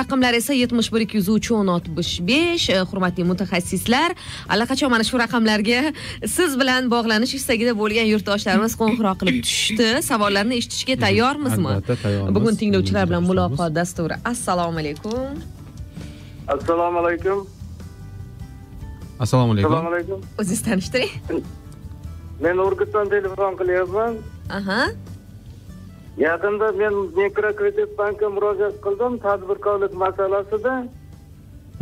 raqamlar esa yetmish bir ikki yuz uch o'n oltmish besh hurmatli mutaxassislar. Allaqachon mana shu raqamlarga siz bilan bog'lanish istagida bo'lgan yurtdoshlarimiz qo'ng'iroq qilib tushdi savollarni eshitishga tayyormizmi Albatta, tayyormiz. bugun tinglovchilar bilan muloqot dasturi. Assalomu alaykum. Assalomu alaykum. Assalomu alaykum. Assalomu alaykum. O'zingiz tanishtiring. Men urgutdan telefon qilyapman. Aha yaqinda men mikrokredit bankka murojaat qildim tadbirkorlik masalasida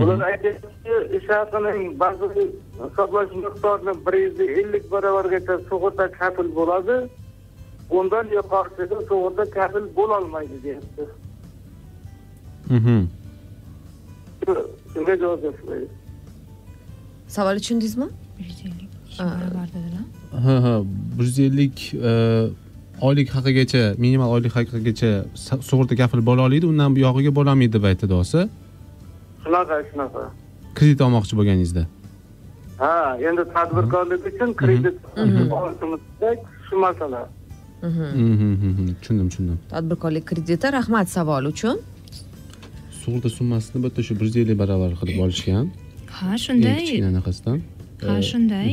ular aytyaptiki ish haqining bazaviy hisoblash miqdorini bir yuz ellik barobargacha sug'urta kafil bo'ladi undan yuqorisiga sug'urta kafil bo'lolmaydi deyapti shunga javob berishmaydi savol tushundingizmi ish barobar dedilar ha. Ha bir yuz ellik oylik haqigacha minimal oylik haqigacha sug'urta kafil bo'la oladi undan buyog'iga bo'lolmaydi deb aytdi do'sti shunaqa shunaqa kredit olmoqchi bo'lganingizda. Ha endi tadbirkorlik uchun kredit olishimiz kerak shu masala. Mhm. Mhm, mhm, tushundim tushundim. Tadbirkorlik krediti rahmat savol uchun. Sug'urta summasini bitta shu bir yuz ellik barobar qilib olishgan. Ha shunday. Kichkina anaqasidan ha shunday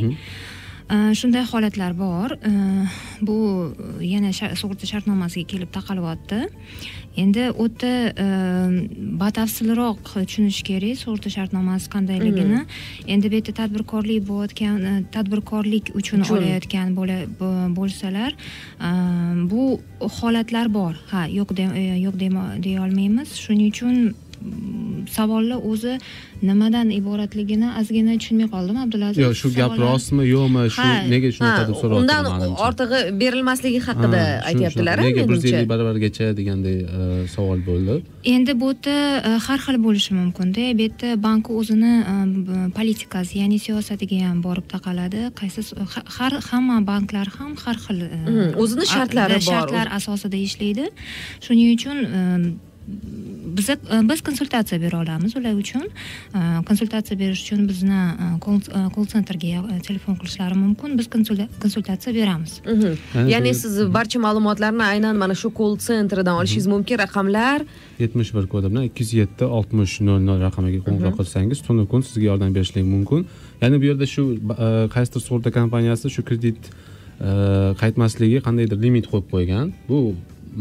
shunday holatlar bor. Uh, bu yana sha- sug'urta shartnomasiga kelib taqalyapti endi uh, batafsilroq tushunish kerak sug'urta shartnomasi qandayligini. Endi bu yerda tadbirkorlik bo'layotgan uh, tadbirkorlik uchun olayotgan bo'lsalar uh, bu holatlar bor. Ha yo'q e, yo'q deya olmaymiz. Shuning uchun savolni o'zi nimadan iboratligini ozgina tushunmay qoldim abdulaziz. Yo'q shu gap rostmi yo'qmi shu nega shunaqa deb so'rayaptilar undan ortig'i berilmasligi haqida aytyaptilar nega bir yuz ellik barobargacha deganday e, savol bo'ldi. Endi bu yerda e, har xil bo'lishi mumkinda. Bu yerda bank o'zini e, politikasi ya'ni siyosatiga ham borib taqaladi. Qaysi har hamma banklar ham har xil o'zini shartlari bor. shartlar asosida ishlaydi. Shuning uchun biza e, biz konsultatsiya bera olamiz. Ular uchun E, konsultatsiya berish uchun bizni kol sentrga e, telefon qilishlari mumkin. Biz konsulta- konsultatsiya beramiz. Mhm. Yani siz barcha ma'lumotlarni aynan mana shu kol sentridan olishingiz mumkin. Raqamlar? Yetmish bir kodi bilan ikki yuz yetti oltmish nol nol raqamiga qo'ng'iroq qilsangiz tunu kun sizga yordam berishligi mumkin. Ya'ni bu yerda shu qaysidir sug'urta kompaniyasi shu kredit qaytmasligi qandaydir limit qo'yib qo'ygan. Bu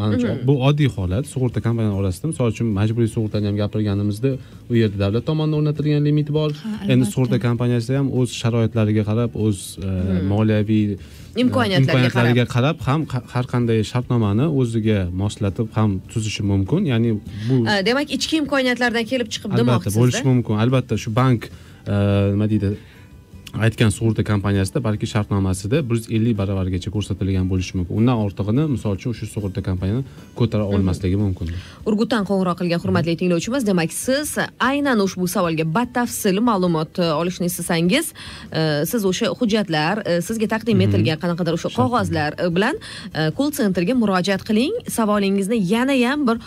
manimcha bu oddiy holat. Sug'urta kompaniyalari orasida misol uchun majburiy sug'urtani ham gapirganimizda u yerda davlat tomonidan o'rnatilgan limit bor. Endi sug'urta kompaniyasi ham o'z sharoitlariga qarab o'z e, moliyaviy e, Imkoniyatlariga qarab. ham har qanday shartnomani o'ziga moslatib ham tuzishi mumkin. Ya'ni bu demak ichki imkoniyatlardan kelib chiqib albatta bo'lishi mumkin. Albatta shu bank e, nima deydi aytgan sug'urta kompaniyasida balki shartnomasida bir yuz ellik barobargacha ko'rsatilgan bo'lishi mumkin. Undan ortig'ini misol uchun shu sug'urta kompaniyani ko'tara olmasligi mumkin. Urgutdan qo'ng'iroq qilgan hurmatli tinglovchimiz demak siz aynan ushbu savolga batafsil ma'lumot e, olishni istasangiz e, siz o'sha hujjatlar e, sizga taqdim etilgan qanaqadir o'sha qog'ozlar bilan kol sentrga murojaat qiling. Savolingizni yana ham bir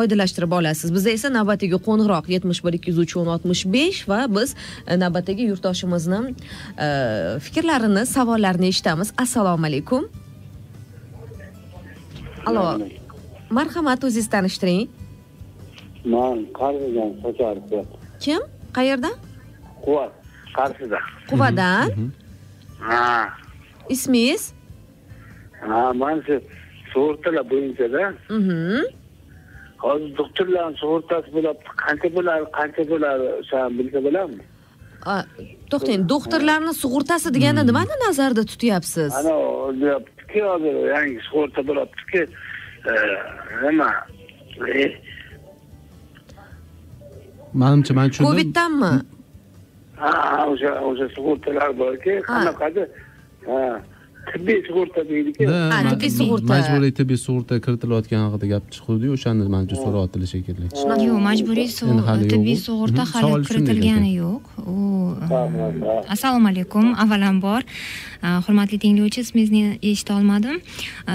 oydinlashtirib olasiz. Bizda esa navbatdagi qo'ng'iroq yetmish bir ikki yuz uch o'n oltmish besh va biz navbatdagi yurtdoshimizni fikrlarini savollarini eshitamiz. Assalomu alaykum. Allo marhamat o'zingiz tanishtiring. Man qarshidan kim? Qayerdan quvvat qarshida quvadan ha. Ismingiz? Ha man shu sug'urtalar bo'yichada. Mhm. hozir doktorlarni sug'urtasi bo'lyapti. Qancha bo'ladi qancha bo'ladi san bilsa bo'ladimi to'xtang doktorlarni sug'urtasi deganda nimani nazarda tutyapsiz? Ana deyaptiki hozir yangi sug'urta bo'lyaptiki. E, nima? E, manimcha man tushundim. Coviddanmi? Ha o'sha o'sha sug'urtalar borki qanaqadir ha tibbiy sug'urta deydiki Da, Ha, tibbiy sug'urta. majburiy tibbiy sug'urta kiritilayotgani haqida gap chiquvdiyu o'shani manimcha so'rayaptilar shekilli yo'q majburiy tibbiy sug'urta hali kiritilgani yo'q. U assalomu alaykum avvalambor. Hurmatli tinglovchi ismingizni eshita olmadim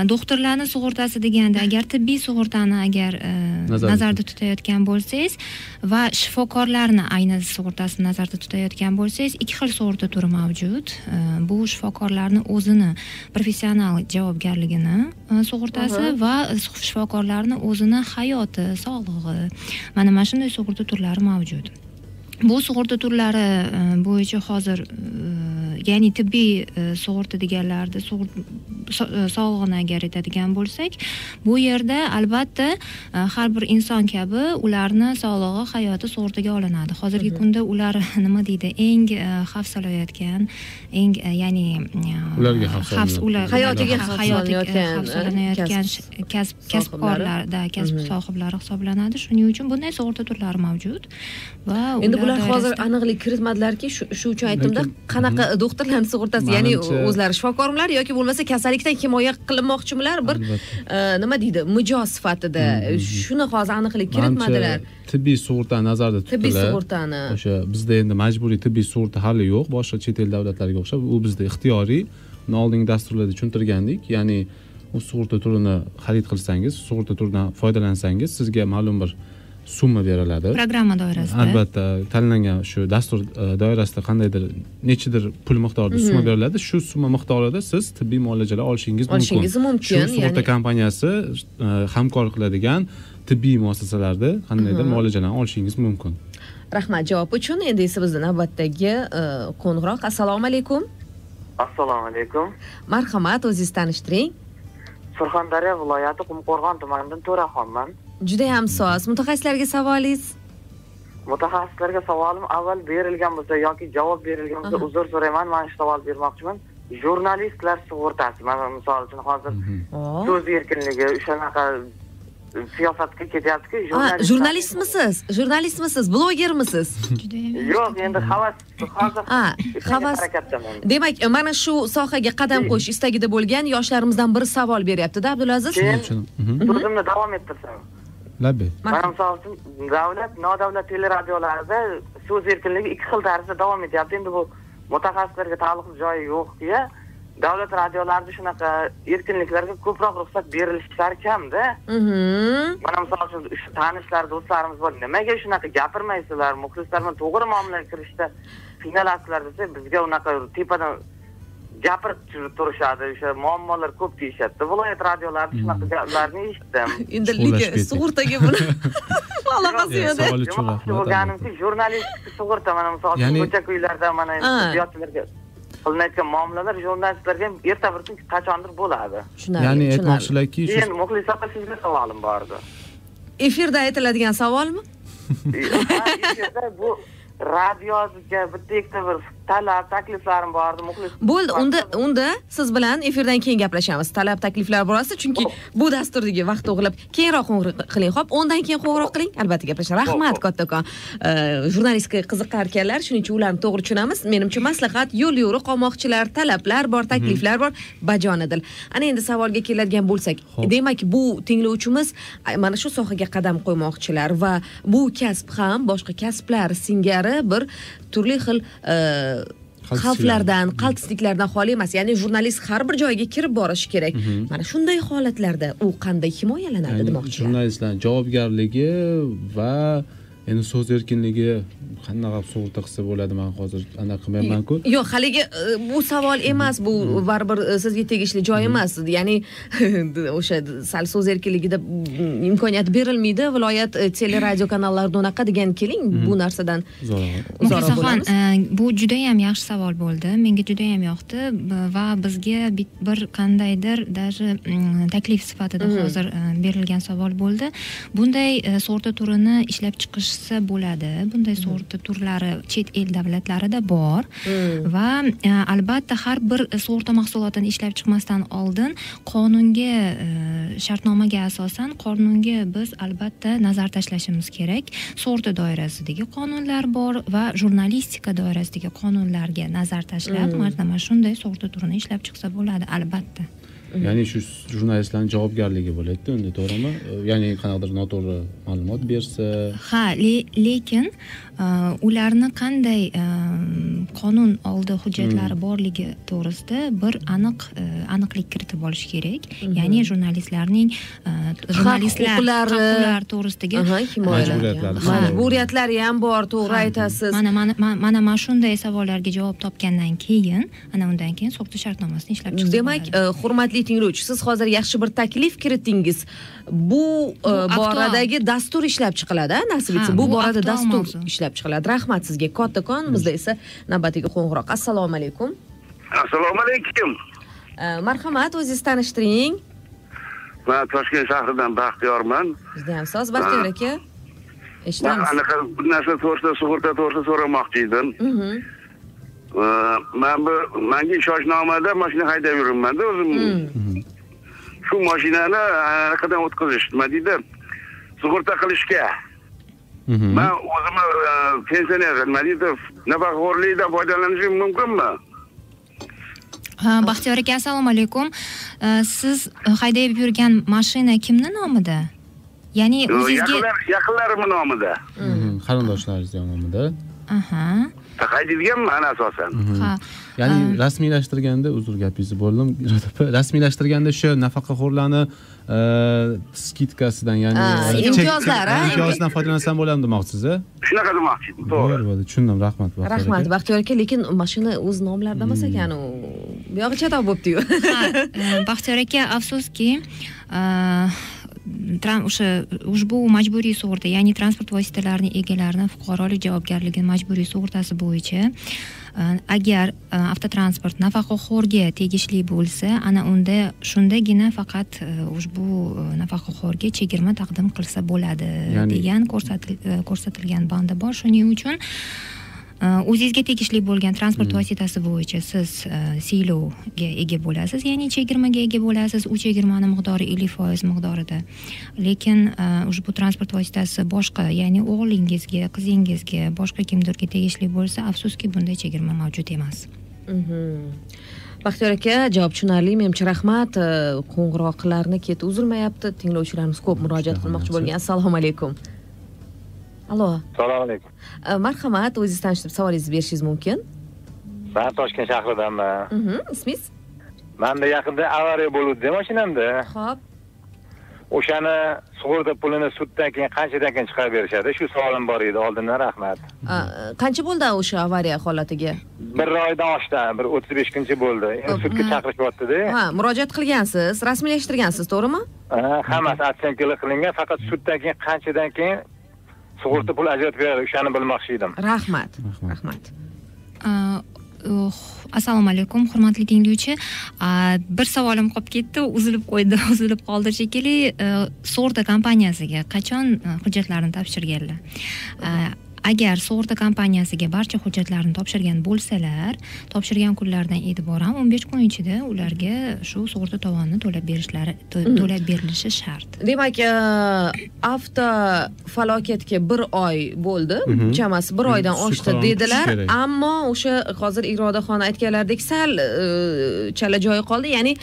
doktorlarni sug'urtasi deganda agar tibbiy sug'urtani agar uh, Nazarda tutayotgan bo'lsangiz va shifokorlarni ayni sug'urtasini nazarda tutayotgan bo'lsangiz ikki xil sug'urta turi mavjud. Uh, bu shifokorlarni o'zini professional javobgarligini e, sug'urtasi va shifokorlarni o'zini hayoti sog'lig'i. Mana mana shunday sug'urta turlari mavjud. Bu sug'urta turlari e, bo'yicha hozir e, ya'ni tibbiy e, sug'urta deganlarda sog'lig'ini agar aytadigan bo'lsak bu yerda albatta har bir inson kabi ularni sog'lig'i hayoti sug'urtaga olinadi. Hozirgi kunda ular nima deydi eng xavf solayotgan eng ya'ni ularga xavf ular hayotiga hayotiga xavf solanayotgan kasb kasbkorlarda kasb sohiblari hisoblanadi. Shuning uchun bunday sug'urta turlari mavjud va endi bular hozir aniqlik kiritmadilarki shu uchun aytdimda qanaqa doktorlarni sug'urtasi ya'ni o'zlari shifokormilar yoki bo'lmasa kasallikdan himoya qilinmoqchimilar bir e, nima deydi mijoz sifatida. Shuni hozir aniqlik kiritmadilar. tibbiy sug'urtani nazarda tutilib tibbiy sug'urtani. o'sha bizda endi majburiy tibbiy sug'urta hali yo'q. Boshqa chet el davlatlarga o'xshab u bizda ixtiyoriy. Uni oldingi dasturlarda tushuntirgandik. Ya'ni u sug'urta turini xarid qilsangiz sug'urta turidan foydalansangiz sizga ma'lum bir summa beriladi programma doirasida. Albatta tanlangan shu dastur e, doirasida qandaydir nechidir pul miqdorida summa mhm. beriladi. Shu summa miqdorida siz tibbiy muolajalar olishingiz mumkin. Olishingiz mumkin shu sug'urta kompaniyasi e, hamkorlik qiladigan tibbiy muassasalarda qandaydir mhm. muolajalarni olishingiz mumkin. Rahmat javob uchun. Endi esa bizni navbatdagi e, qo'ng'iroq. Assalomu alaykum. Assalomu alaykum. Marhamat o'zingizni tanishtiring. Surxondaryo viloyati qumqo'rg'on tumanidan to'raxonman judayam soz mutaxassislarga savolingiz? Mutaxassislarga savolim avval berilgan bo'lsa yoki javob berilgan bo'lsa uzr so'rayman mana shu savol bermoqchiman. Jurnalistlar sug'urtasi mana misol uchun hozir mhm. so'z erkinligi o'shanaqa siyosatga ketyaptiku jurnalistmisiz? Jurnalistmisiz? Blogermisiz? Yo'q endi havas hozir havas demak mana shu sohaga qadam qo'yish istagida bo'lgan yoshlarimizdan biri savol beryaptida abdulaziz. Keyin so'zimni davom ettirsam labbay mana misol uchun davlat nodavlat teleradiolarida so'z erkinligi ikki xil tarzda davom etyapti. Endi bu mutaxassislarga taalluqli joyi yo'qya davlat radiolarida shunaqa erkinliklarga ko'proq ruxsat berilishlari kamda. Mhm. mana misol uchun tanishlar do'stlarimiz bor. Nimaga shunaqa gapirmaysizlar? Muxlislar bilan to'g'ri muomalaga kirishda qiynalasizlar desa bizga unaqa tepadan gapirib turishadi o'sha muammolar ko'p deyishadida viloyat radiolarida shunaqa gaplarni eshitdim. Endi lekin sug'urtaga buni aloqasi yo'q rahmat bo'lganimki jurnalistik sug'urta mana misol uchun ko'cha ko'ylarda mana tibbiyotchilarga qilinayotgan muomalalar jurnalistlarga ham erta bir kun qachondir bo'ladi. Ya'ni aytmoqchilarki keyin muxlis opa sizga savolim bor edi efirda aytiladigan savolmi? Bu radioga bitta ikkita bir talab takliflarim bor edi muxlis bo'ldi unda unda siz bilan efirdan keyin gaplashamiz. Talab takliflar borasida chunki bu dasturdagi vaqt to'g'irlab keyinroq qo'ng'iroq qiling ho'p undan keyin qo'ng'iroq qiling. Albatta gaplashamiz. Rahmat kattakon jurnalistikaga qiziqqan ekanlar shuning uchun ularni to'g'ri tushunamiz. Menimcha maslahat yo'l yo'ri qolmoqchilar talablar bor takliflar bor bajonidil ana endi savolga keladigan bo'lsak demak bu tinglovchimiz mana shu sohaga qadam qo'ymoqchilar va bu kasb ham boshqa kasblar singari bir turli xil xavflardan qaltisliklardan xoli emas. Ya'ni jurnalist har bir joyga kirib borishi kerak. Mana shunday holatlarda u qanday himoyalanadi demoqchiman jurnalistlarni javobgarligi va endi so'z erkinligi qanaqa sug'urta qilsa bo'ladi man hozir anaqa qilmaymanku yo'q haligi e, bu savol emas bu hmm. baribir e, sizga tegishli joy hmm. emas. Ya'ni o'sha sal so'z erkinligida imkoniyat berilmaydi. Viloyat e, teleradio kanallarida unaqa degan keling. Bu hmm. narsadan muxlisaxon bu judayam yaxshi savol bo'ldi. Menga judayam yoqdi. Va bizga bir qandaydir даже taklif sifatida hozir berilgan savol bo'ldi. Bunday sug'urta turini ishlab chiqishsa bo'ladi. Bunday sug'urta turlari chet el davlatlarida bor. Hmm. va e, albatta har bir sug'urta mahsulotini ishlab chiqmasdan oldin qonunga e, shartnomaga asosan qonunga biz albatta nazar tashlashimiz kerak. Sug'urta doirasidagi qonunlar bor va jurnalistika doirasidagi qonunlarga nazar tashlab hmm. mana shunday sug'urta turini ishlab chiqsa bo'ladi albatta. Ya'ni shu jurnalistlarni javobgarligi bo'ladida unda to'g'rimi? Ya'ni qanaqadir noto'g'ri ma'lumot bersa. Ha le- lekin ularni qanday e, qonun oldi hujjatlari borligi to'g'risida bir aniq e, aniqlik kiritib olish kerak. Ya'ni jurnalistlarning e, jurnalistlar huquqlari. to'g'risidagi Majburiyatlari. ham bor to'g'ri aytasiz. Mana mana ma- mana mana shunday savollarga javob topgandan keyin ana undan keyin sug'urta shartnomasini ishlab chiqsa demak e, hurmatli tinglovchi siz hozir yaxshi bir taklif kiritdingiz bu boradagi dastur ishlab chiqiladi a, nasib etsa bu borada dastur mavzu. Ishlab chiqiladi. Rahmat sizga. Kattakon bizda esa navbatdagi qo'ng'iroq. Assalomu alaykum. Assalomu alaykum. Marhamat o'zingizni tanishtiring. Man toshkent shahridan baxtiyorman. Bizda ham soz baxtiyor aka man eshitamiz. anaqa bir narsa to'g'risida sug'urta to'g'risida so'ramoqchi edim. Man bu manga ishonchnomada mashina haydab yuribmanda o'zim. Shu mashinani anaqadan o'tkazish nima deydi sug'urta qilishga. Man o'zimni e, pensioner nima deydi nafaqaxo'rlikdan foydalanishim mumkinmi Ha, baxtiyor aka assalomu alaykum. E, siz haydab yurgan mashina kimni nomida? Ya'ni o'zizga yaqinlar yaqinlarimni nomida. Mhm. qarindoshlaringizni nomida. Aha. Haydaydiganman asosan. Ha ya'ni rasmiylashtirganda uzr gapingizni bo'ldim. Rasmiylashtirganda o'sha nafaqaxo'rlarni skidkasidan ya'ni e, imtiyozlar, a? imtiyozidan foydalansam bo'ladimi demoqchisiz a shunaqa demoqchi edim to'g'ri bo'ldi tushundim rahmat Baxtiyor rahmat baxtiyor aka lekin mashina o'z nomlarida emas ekan u buyog'i chatoq bo'libdiyu ha e, baxtiyor aka afsuski e, o'sha ushbu majburiy sug'urta ya'ni transport vositalarining egalarini fuqarolik javobgarligi majburiy sug'urtasi bo'yicha e, agar avtotransport nafaqaxo'rga tegishli bo'lsa ana unda shundagina faqat ushbu nafaqaxo'rga chegirma taqdim qilsa bo'ladi Ya'ni- degan ko'rsatil- ko'rsatilgan banda bor shuning uchun o'zingizga tegishli bo'lgan transport vositasi bo'yicha siz siylovga ega bo'lasiz ya'ni chegirmaga ega bo'lasiz. U chegirmani miqdori ellik foiz miqdorida. Lekin e, ushbu transport vositasi boshqa ya'ni o'g'lingizga qizingizga boshqa kimdirga tegishli bo'lsa afsuski bunday chegirma mavjud emas. Mhm. baxtiyor aka javob tushunarli menimcha rahmat. Qo'ng'iroqlarni keti uzilmayapti. Tinglovchilarimiz ko'p murojaat qilmoqchi bo'lgan. Assalomu alaykum allo assalomu alaykum. Marhamat o'zingizni tanishtirib savolingizni berishingiz mumkin. Man toshkent shahridanman Mhm. ismingiz? Manda yaqinda avariya bo'luvdi mashinamda ho'p o'shani sug'urta pulini suddan keyin qanchadan keyin chiqarib berishadi shu savolim bor edi oldindan rahmat qancha bo'ldi o'sha avariya holatiga? Bir oydan oshdi bir o'ttiz besh kuncha bo'ldi. Endi sudga chaqirishyaptida ha murojaat qilgansiz rasmiylashtirgansiz to'g'rimi? Ha, hammasi otsyankalar qilingan faqat suddan keyin qanchadan keyin sug'urta puli ajratib beradi o'shani bilmoqchi edim. Rahmat. Rahmat. Uh, assalomu alaykum hurmatli tinglovchi. Bir savolim qolib ketdi uzilib qo'ydi uzilib qoldi shekilli. Sug'urta kompaniyasiga qachon uh, hujjatlarni topshirganlar agar sug'urta kompaniyasiga barcha hujjatlarni topshirgan bo'lsalar topshirgan kunlardan e'tiboran o'n besh kun ichida ularga shu sug'urta tovonini to'lab berishlari to- to'lab berilishi shart. Demak e, avto falokatga bir oy bo'ldi. Mhm. chamasi bir oydan Sud oshdi dedilar. ammo o'sha hozir irodaxon aytganlaridek sal e, chala joyi qoldi. Ya'ni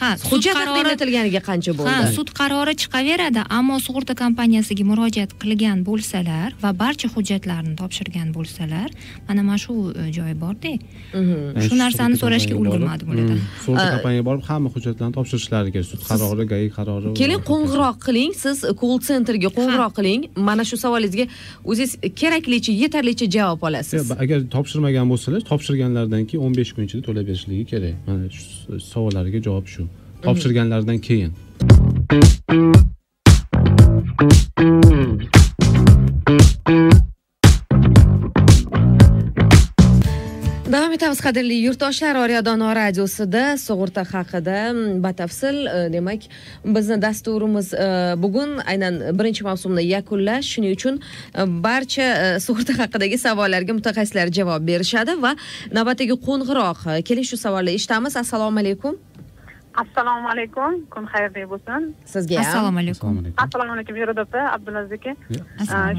ha sud hujjat qarori taqdim etilganiga qancha ha bo'ldi sud qarori chiqaveradi ammo sug'urta kompaniyasiga murojaat qilgan bo'lsalar va barcha hujjatlarni topshirgan bo'lsalar mana mana shu e, joyi borda Mhm. Shu narsani so'rashga ulgurmadi bularda. mm, sug'urta kompaniyaga borib hamma hujjatlarni topshirishlari kerak. Sud qarori gai qarori keling qo'ng'iroq qiling siz call centerga qo'ng'iroq qiling. Mana shu savolingizga o'zingiz keraklicha yetarlicha javob olasiz. Agar topshirmagan bo'lsalar topshirganlaridan keyin o'n besh kun ichida to'lab berishligi kerak. Mana shu savollariga javob shu topshirganlaridan keyin. Davom etamiz qadrli yurtdoshlar. Orya dono radiosida sug'urta haqida batafsil e, demak bizni dasturimiz e, bugun aynan birinchi mavsumni yakunlash shuning uchun e, barcha sug'urta haqidagi savollarga mutaxassislar javob berishadi va navbatdagi qo'ng'iroq keling shu savolni eshitamiz. Assalomu alaykum. Assalomu alaykum kun xayrli bo'lsin sizga ham. Assalomu alaykum assalomu alaykum jo'rada opa abdulaziz aka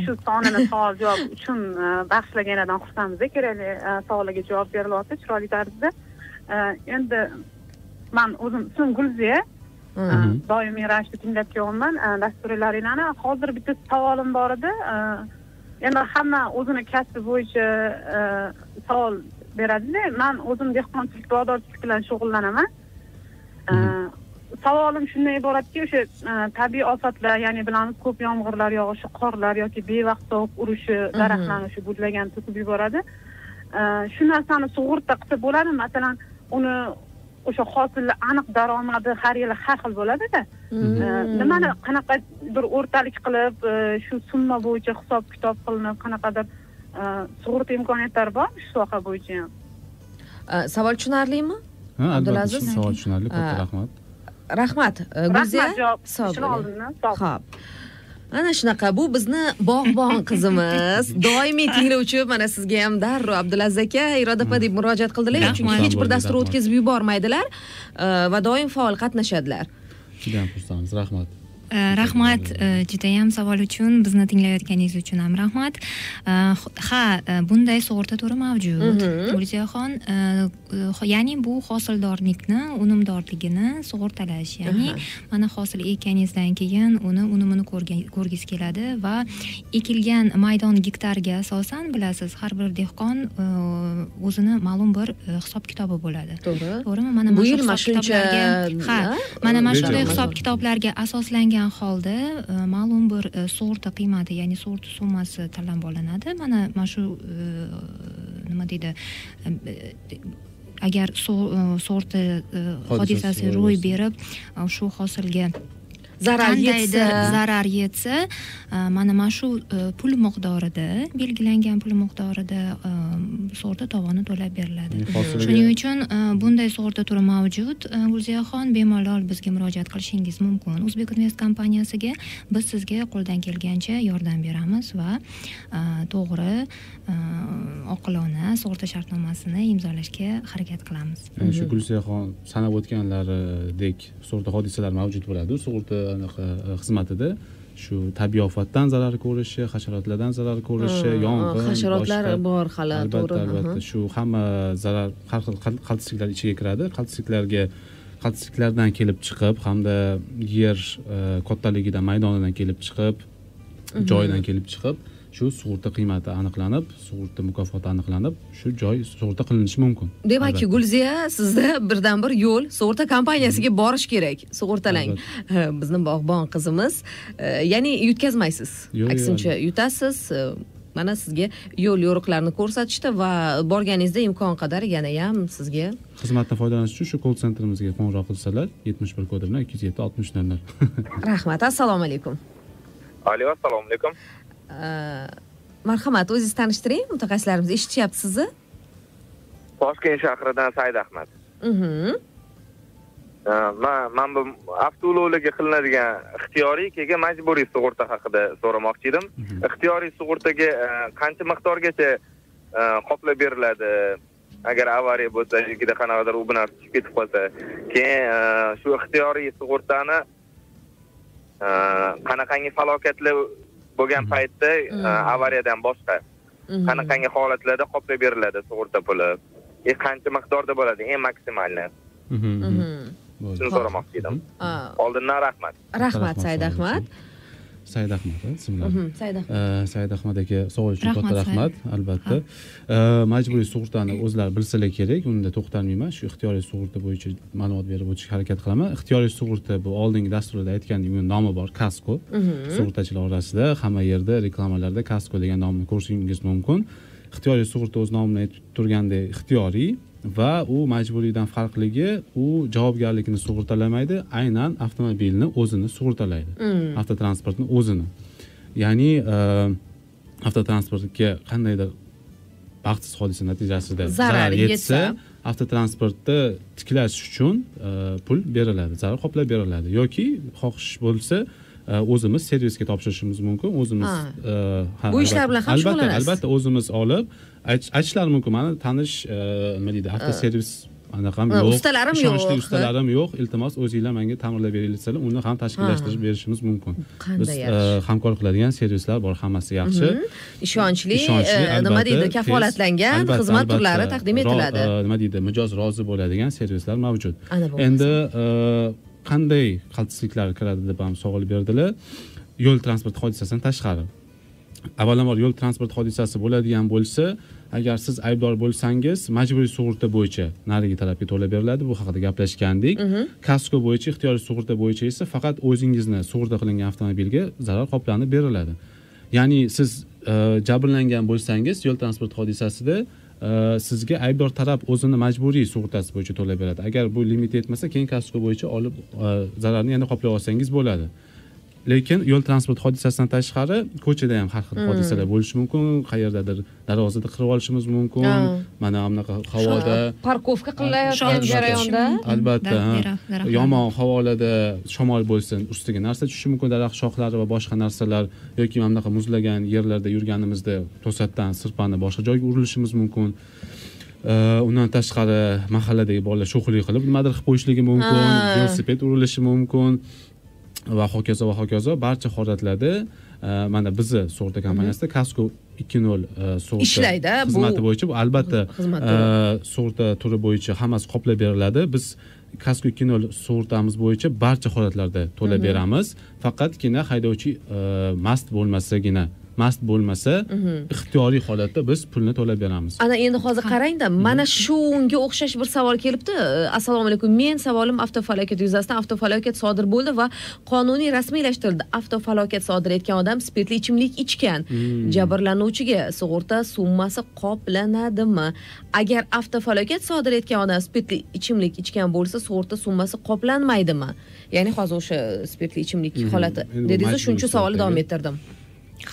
shu sonini savol javob uchun uh, bag'ishlaganidan xursandmiz kerakli uh, savollarga javob berilyapti chiroyli tarzda. Uh, endi man o'zim ismim gulziya doimiy ravishda tinglab kelyapman dasturlaringlarni hozir bitta savolim bor edi. Endi hamma o'zini kasbi bo'yicha e, savol beradida. Man o'zim dehqonchilik bog'dorchilik bilan shug'ullanaman. E, savolim shundan iboratki o'sha e, tabiiy ofatlar ya'ni bilamiz ko'p yomg'irlar yog'ishi qorlar yoki bevaqt sovuq urishi daraxtlarni shu budlagan to'kib yuboradi. Shu narsani sug'urta qilsa bo'ladimi? Masalan uni o'sha hosilni aniq daromadi har yili har xil bo'ladida. Nimani qanaqa bir o'rtalik qilib e, shu summa bo'yicha hisob kitob qilinib qanaqadir e, sug'urta imkoniyatlari bormi shu soha bo'yicha ham? Savol tushunarlimi Abdulaziz? savol tushunarli. Katta rahmat. Rahmat. Gulziya sog' shuni bo'ling. Ho'p. Ana shunaqa bu bizni bog'bon qizimiz. Doimiy tinglovchi mana sizga ham darrov abdulaziz aka iroda opa deb murojaat qildilar chunki hech bir dastur o'tkazib yubormaydilar va doim faol qatnashadilar. Judayam xursandmiz. Rahmat rahmat judayam savol uchun bizni tinglayotganingiz uchun ham rahmat ha bunday sug'urta turi mavjud gulziyaxon ya'ni bu hosildorlikni unumdorligini sug'urtalash ya'ni mana hosil ekkaningizdan keyin uni unumini ko'rgisi keladi va ekilgan maydon gektarga asosan bilasiz har bir dehqon o'zini ma'lum bir hisob kitobi bo'ladi to'g'ri to'g'rimi mana Bu yil mana shuncha, ha mana mana shunday hisob kitoblarga asoslangan holda e, ma'lum bir e, sug'urta qiymati ya'ni sug'urta summasi tanlab olinadi. Mana mana shu e, nima deydi agar su- sug'urta hodisasi ro'y berib shu hosilga zarar yetsa zarar yetsa e, mana mana shu e, pul miqdorida belgilangan pul miqdorida e, sug'urta tovoni to'lab beriladi. Shuning uchun bunday sug'urta turi mavjud. Gulziyaxon bemalol bizga murojaat qilishingiz mumkin. O'zbek invest kompaniyasiga biz sizga qo'ldan kelgancha yordam beramiz va to'g'ri oqilona sug'urta shartnomasini imzolashga harakat qilamiz. Shu gulsiyaxon sanab o'tganlaridek sug'urta hodisalar mavjud bo'ladi. Sug'urta anaqa e, xizmatida shu tabiiy ofatdan zarar ko'rishi hasharotlardan zarar ko'rishi yong'in hasharotlar bor hali albatta to'g'ri albatta aha. shu hamma zarar har xil qal- qaltisliklar ichiga kiradi qaltisliklarga qaltisliklardan kelib chiqib hamda yer e, kattaligidan maydonidan kelib chiqib Mhm. joyidan kelib chiqib shu sug'urta qiymati aniqlanib sug'urta mukofoti aniqlanib shu joy sug'urta qilinishi mumkin demakki Albatta. gulziya sizda birdan bir yo'l sug'urta kompaniyasiga borish kerak. Sug'urtalang. Bizni bog'bon qizimiz. Ya'ni yutkazmaysiz. Aksincha yutasiz. Mana sizga yo'l yo'riqlarni ko'rsatishdi va borganingizda imkon qadar yanayam sizga xizmatdan foydalanish uchun shu kol sentrimizga qo'ng'iroq qilsalar yetmish bir kodi bilan ikki yuz yetti oltmish nol nol. Rahmat. Assalomu alaykum. Alo assalomu alaykum marhamat o'zingizni tanishtiring mutaxassislarimiz eshitishyapti sizni toshkent shahridan said ahmad. Mhm. man man bu avtoulovlarga qilinadigan ixtiyoriy keyin majburiy sug'urta haqida so'ramoqchi edim. Ixtiyoriy sug'urtaga e, qancha miqdorgacha e, qoplab beriladi? Agar avariya bo'lsa yokida qanaqadir u bu narsa tushib ketib qolsa keyin e, shu ixtiyoriy sug'urtani qanaqangi falokatlar bo'lgan paytda e, avariyadan boshqa. Mhm. qanaqangi holatlarda qoplab beriladi sug'urta puli? E qancha miqdorda bo'ladi? Eng maksimalni. Mhm. shuni so'ramoqchi edim. Oldindan rahmat. Rahmat said ahmad said ahmad a, ismlari Mhm, said ahmad Eh, said ahmad aka savol uchun katta Said. rahmat albatta. Eh, majburiy sug'urtani o'zlari bilsalar kerak unda to'xtalmayman shu ixtiyoriy sug'urta bo'yicha ma'lumot berib o'tishga harakat qilaman. Ixtiyoriy sug'urta bu oldingi dasturda aytgandek uni nomi bor kasko. Sug'urtachilar orasida hamma yerda reklamalarda kasko degan nomni ko'rishingiz mumkin. Ixtiyoriy sug'urta o'z nomini aytib turgandek ixtiyoriy va u majburiydan farqligi u javobgarlikni sug'urtalamaydi aynan avtomobilni o'zini sug'urtalaydi. Avtotransportni o'zini. Ya'ni e, avtotransportga qandaydir baxtsiz hodisa natijasida Zarar yetsa. avtotransportni tiklash uchun e, pul beriladi zarar qoplab beriladi yoki xohish bo'lsa o'zimiz servisga topshirishimiz mumkin o'zimiz e, Bu ishlar albatta- bilan ham albatta shug'ullanasiz. albatta o'zimiz olib aytish- aytishlari mumkin. Mani tanish e, nima deydi avtoservis anaqam Ha, yo'q ustalarim ishonchli yo'q. ustalarim yo'q. Iltimos o'zinglar menga ta'mirlab beringlar desalar uni ham tashkillashtirib berishimiz mumkin. Biz e, hamkorlik qiladigan servislar bor hammasi yaxshi. Ishonchli ishonchli nima albatta, deydi kafolatlangan albatta, xizmat albatta. turlari taqdim etiladi. nima deydi mijoz rozi bo'ladigan servislar mavjud. Endi qanday qaltisliklar kiradi deb ham savol berdilar. Yo'l transport hodisasidan tashqari. Avvalambor yo'l transport hodisasi bo'ladigan bo'lsa agar siz aybdor bo'lsangiz majburiy sug'urta bo'yicha narigi tarafga to'lab beriladi. Bu haqida gaplashgandik. Kasko bo'yicha ixtiyoriy sug'urta bo'yicha esa faqat o'zingizni sug'urta qilingan avtomobilga zarar qoplanib beriladi. Ya'ni siz e, jabrlangan bo'lsangiz yo'l transport hodisasida Э, sizga aybdor taraf o'zini majburiy sug'urtasi bo'yicha to'lab beradi. Agar bu limit yetmasa keyin kasko bo'yicha olib e, zararni yana qoplab olsangiz bo'ladi. Lekin yo'l transport hodisasidan tashqari ko'chada ham har xil hodisalar bo'lishi mumkin. Qayerdadir darvozada qirib olishimiz mumkin. Mana bunaqa havoda parkovka Albatta. jarayonda. albatta yomon havolada shamol bo'lsin ustiga narsa tushishi mumkin daraxt shoxlari va boshqa narsalar yoki mana bunaqa muzlagan yerlarda yurganimizda to'satdan sirpanib boshqa joyga urilishimiz mumkin. Undan tashqari mahalladagi bolalar sho'xlik qilib nimadir qilib qo'yishligi mumkin. Velosiped urilishi mumkin va hokazo va hokazo. Barcha holatlarda e, mana bizni sug'urta kompaniyasida kasko ikki nol e, sug'urta Ishlaydi, bu- xizmati bo'yicha bu albatta e, sug'urta turi bo'yicha hammasi qoplab beriladi. Biz kasko ikki nol sug'urtamiz bo'yicha barcha holatlarda to'lab beramiz. Faqatgina haydovchi mast bo'lmasagina mast bo'lmasa ixtiyoriy holatda biz pulni to'lab beramiz. Ana endi hozir qarangda mana shunga o'xshash bir savol kelibdi. Assalomu alaykum. Men savolim avtofalokat yuzasidan avtofalokat sodir bo'ldi va qonuniy rasmiylashtirildi. Avtofalokat sodir etgan odam spirtli ichimlik ichgan. Jabrlanuvchiga sug'urta summasi qoplanadimi? Agar avtofalokat sodir etgan odam spirtli ichimlik ichgan bo'lsa sug'urta summasi qoplanmaydimi? Ya'ni hozir o'sha spirtli ichimlik holati Endi bu dedingiz majburiy shuning uchun savolni davom ettirdim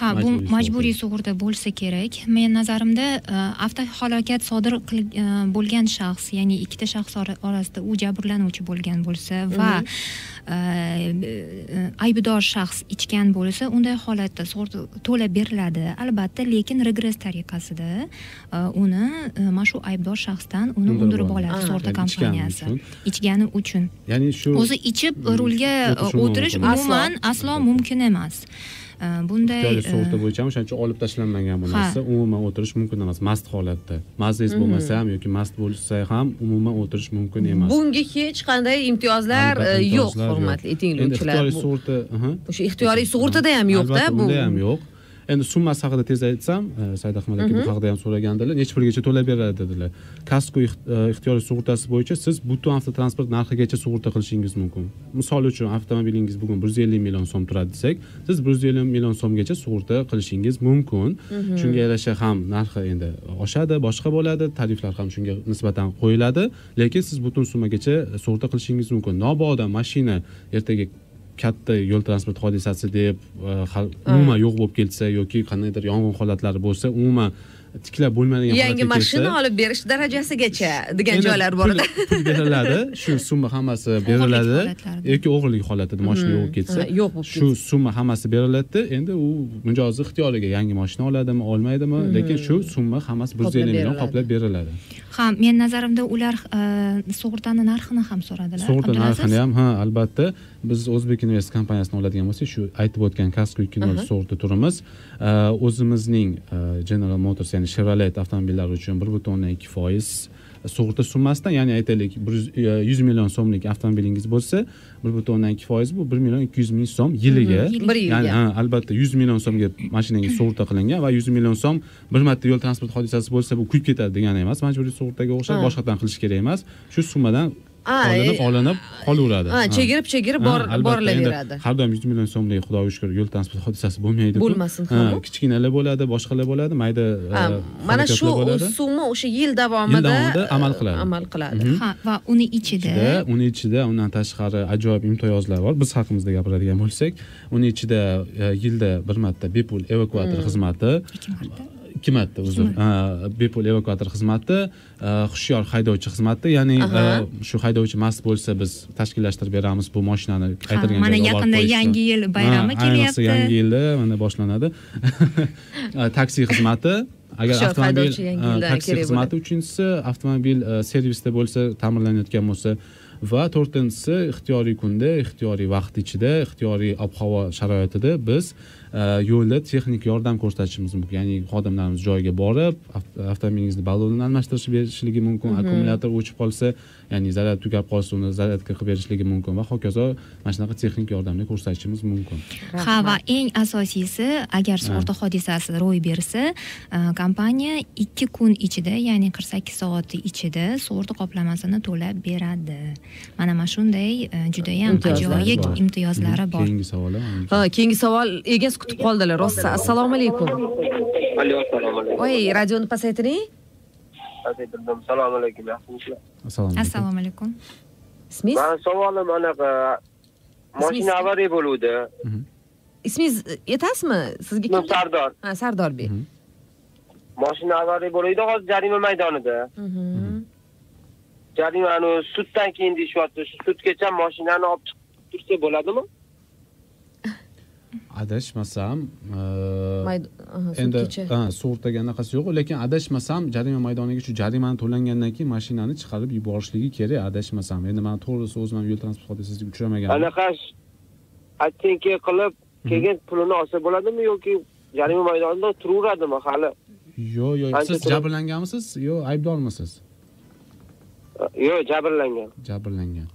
ha bu Majburiy sug'urta. bo'lsa kerak. Men nazarimda e, avtohalokat sodir e, bo'lgan shaxs ya'ni ikkita shaxs ora- orasida u jabrlanuvchi bo'lgan bo'lsa va e, e, aybdor shaxs ichgan bo'lsa unday holatda sug'urta to'lab beriladi. Albatta lekin regress tariqasida uni mana shu aybdor shaxsdan uni Undirib oladi. sug'urta kompaniyasi. ichgani uchun. Ya'ni shu o'zi ichib rulga o'tirishi o'tirish umuman aslo mumkin emas bunday ixtiyoriy e, sug'urta bo'yicha ham o'shaning uchun olib tashlanmagan bu narsa. Umuman o'tirish mumkin emas mast holatda. Mazangiz bo'lmasa ham yoki mast bo'lsa ham umuman o'tirish mumkin emas. Bunga hech qanday imtiyozlar e, yo'q hurmatli endi tinglovchilar ixtiyoriy Bu- sug'urta o'sha ixtiyoriy sug'urtada ham yo'qda bu. ham yo'q endi summasi haqida tez aytsam e, said ahmad aka bu haqida ham so'ragandilar necha pulgacha to'lab beradi dedilar. Kasko e, ixtiyoriy sug'urtasi bo'yicha siz butun avtotransport narxigacha sug'urta qilishingiz mumkin. Misol uchun avtomobilingiz bugun bir yuz ellik million so'm turadi desak siz bir yuz ellik million so'mgacha sug'urta qilishingiz mumkin. Shunga yarasha ham narxi endi oshadi boshqa bo'ladi tariflar ham shunga nisbatan qo'yiladi. Lekin siz butun summagacha sug'urta qilishingiz mumkin. Mabodo mashina ertaga katta yo'l transport hodisasi deb e, umuman yo'q bo'lib ketsa yoki qandaydir yong'in holatlari bo'lsa umuman tiklab bo'lmaydigan yangi mashina olib berish darajasigacha degan joylar bor edi pul- beriladi. Shu summa hammasi beriladi. yoki o'g'irlik holatida mashina yo'q bo'lib ketsa Ha, yo'q bo'lib shu summa hammasi beriladida endi u mijozi ixtiyoriga yangi mashina oladimi olmaydimi? Lekin shu summa hammasi bir yuz ellik million qoplab beriladi. Ha men nazarimda ular e, sug'urtani narxini ham so'radilar. Sug'urta narxini ham ha albatta biz o'zbek invest kompaniyasini oladigan bo'lsak shu aytib o'tgan kasko ikki nol sug'urta turimiz e, o'zimizning e, general motors ya'ni chevrolet avtomobillari uchun bir butun o'ndan ikki foiz sug'urta summasidan ya'ni aytaylik bir yuz- e, million so'mlik avtomobilingiz bo'lsa bir butun o'ndan ikki foiz bu bir million ikki yuz ming so'm yiliga. Bir yilga. ya'ni albatta yuz million so'mga mashinangiz sug'urta qilingan va yuz million so'm bir marta yo'l transport hodisasi bo'lsa bu kuyib ketadi degani emas. Majburiy sug'urtaga o'xshab Ha. boshqatdan qilish kerak emas. Shu summadan olinib e- olinib qolaveradi. ha chegirib chegirib borilaveradi har doim yuz million so'mlik xudoga shukur yo'l transport hodisasi bo'lmaydi Bo'lmasin ham. kichkinalar bo'ladi boshqalar bo'ladi mayda e, mana shu summa o'sha yil davomida davomida amal qiladi. amal qiladi. Ha va uni ichida uni ichida undan tashqari ajoyib imtiyozlar bor. Biz haqimizda gapiradigan bo'lsak uni ichida e, yilda bir marta bepul evakuator xizmati ikki marta ikki marta uzr bepul evakuator xizmati e, hushyor haydovchi xizmati ya'ni e, shu haydovchi mast bo'lsa biz tashkillashtirib beramiz bu mashinani aytilgan mana yaqinda yangi yil bayrami kelyapti yangi yilda mana boshlanadi. Taksi xizmati agar avtomobil e, taksi xizmati uchinchisi avtomobil e, servisda bo'lsa ta'mirlanayotgan bo'lsa va to'rtinchisi ixtiyoriy kunda ixtiyoriy vaqt ichida ixtiyoriy ob havo sharoitida biz e, yo'lda texnik yordam ko'rsatishimiz mumkin. Ya'ni xodimlarimiz joyiga borib av- avtomobilingizni ballonini almashtirib berishligi mumkin akkumulyator o'chib qolsa ya'ni zaryad tugab qolsa uni zaryadka qilib berishligi mumkin va hokazo mana shunaqa texnik yordamni ko'rsatishimiz mumkin. Ha va eng asosiysi agar sug'urta hodisasi ro'y bersa e, kompaniya ikki kun ichida ya'ni qirq sakkiz soat ichida sug'urta qoplamasini to'lab beradi. Mana mana shunday e, judayam ajoyib imtiyozlari bor. keyingi savol ha keyingi savol kutib qoldilar rosa assalomu alaykum alo assalomu alaykum voy radioni pasaytiring assalomu alaykum yaxshimisizlar assalomu alaykum ismingiz mani savolim anaqa mashina Ismingiz? avariya bo'luvdi ismingiz aytasizmi sizga kim sardor ha sardorbek mashina avariya bo'luvdi hozir jarima maydonida Mhm. jarima anu suddan keyin deyishyapti shu sudgacha mashinani olib chiqib tursa bo'ladimi adashmasam e, endi sug'urtaga anaqasi yo'q. Lekin adashmasam jarima maydoniga shu jarimani to'langandan keyin mashinani chiqarib yuborishligi kerak adashmasam. Endi man to'g'risi o'zim ham yo'l transport hodisasiga uchramaganman anaqa ayttinki qilib keyin pulini olsa bo'ladimi yoki jarima maydonida turaveradimi hali? Yo'q yo'q siz jabrlanganmisiz? Yo aybdormisiz? Yo'q jabrlangan. Jabrlangan.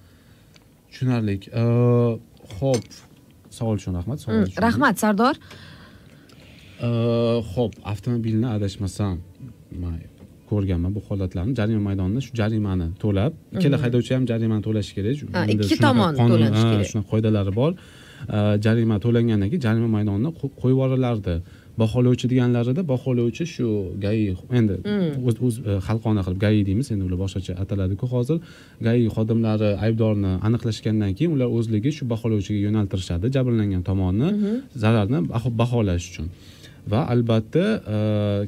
Tushunarli. Ho'p savol uchun rahmat savol Mm, uchun. rahmat sardor. Ho'p avtomobilni adashmasam man ko'rganman bu holatlarni. Jarima maydonida shu jarimani to'lab ikkala haydovchi ham jarimani to'lashi kerak. Ikki tomon to'lanishi kerak. shunaqa qoidalari bor. Jarima to'langandan keyin jarima maydonida qo- qo'yib yuborilardi baholovchi deganlarida baholovchi shu gai endi o'z o'z e, xalqona qilib gai deymiz endi ular boshqacha ataladiku hozir. Gai xodimlari aybdorni aniqlashgandan keyin ular o'zligi shu baholovchiga yo'naltirishadi jabrlangan tomonni zararni baho- baholash uchun. Va albatta e,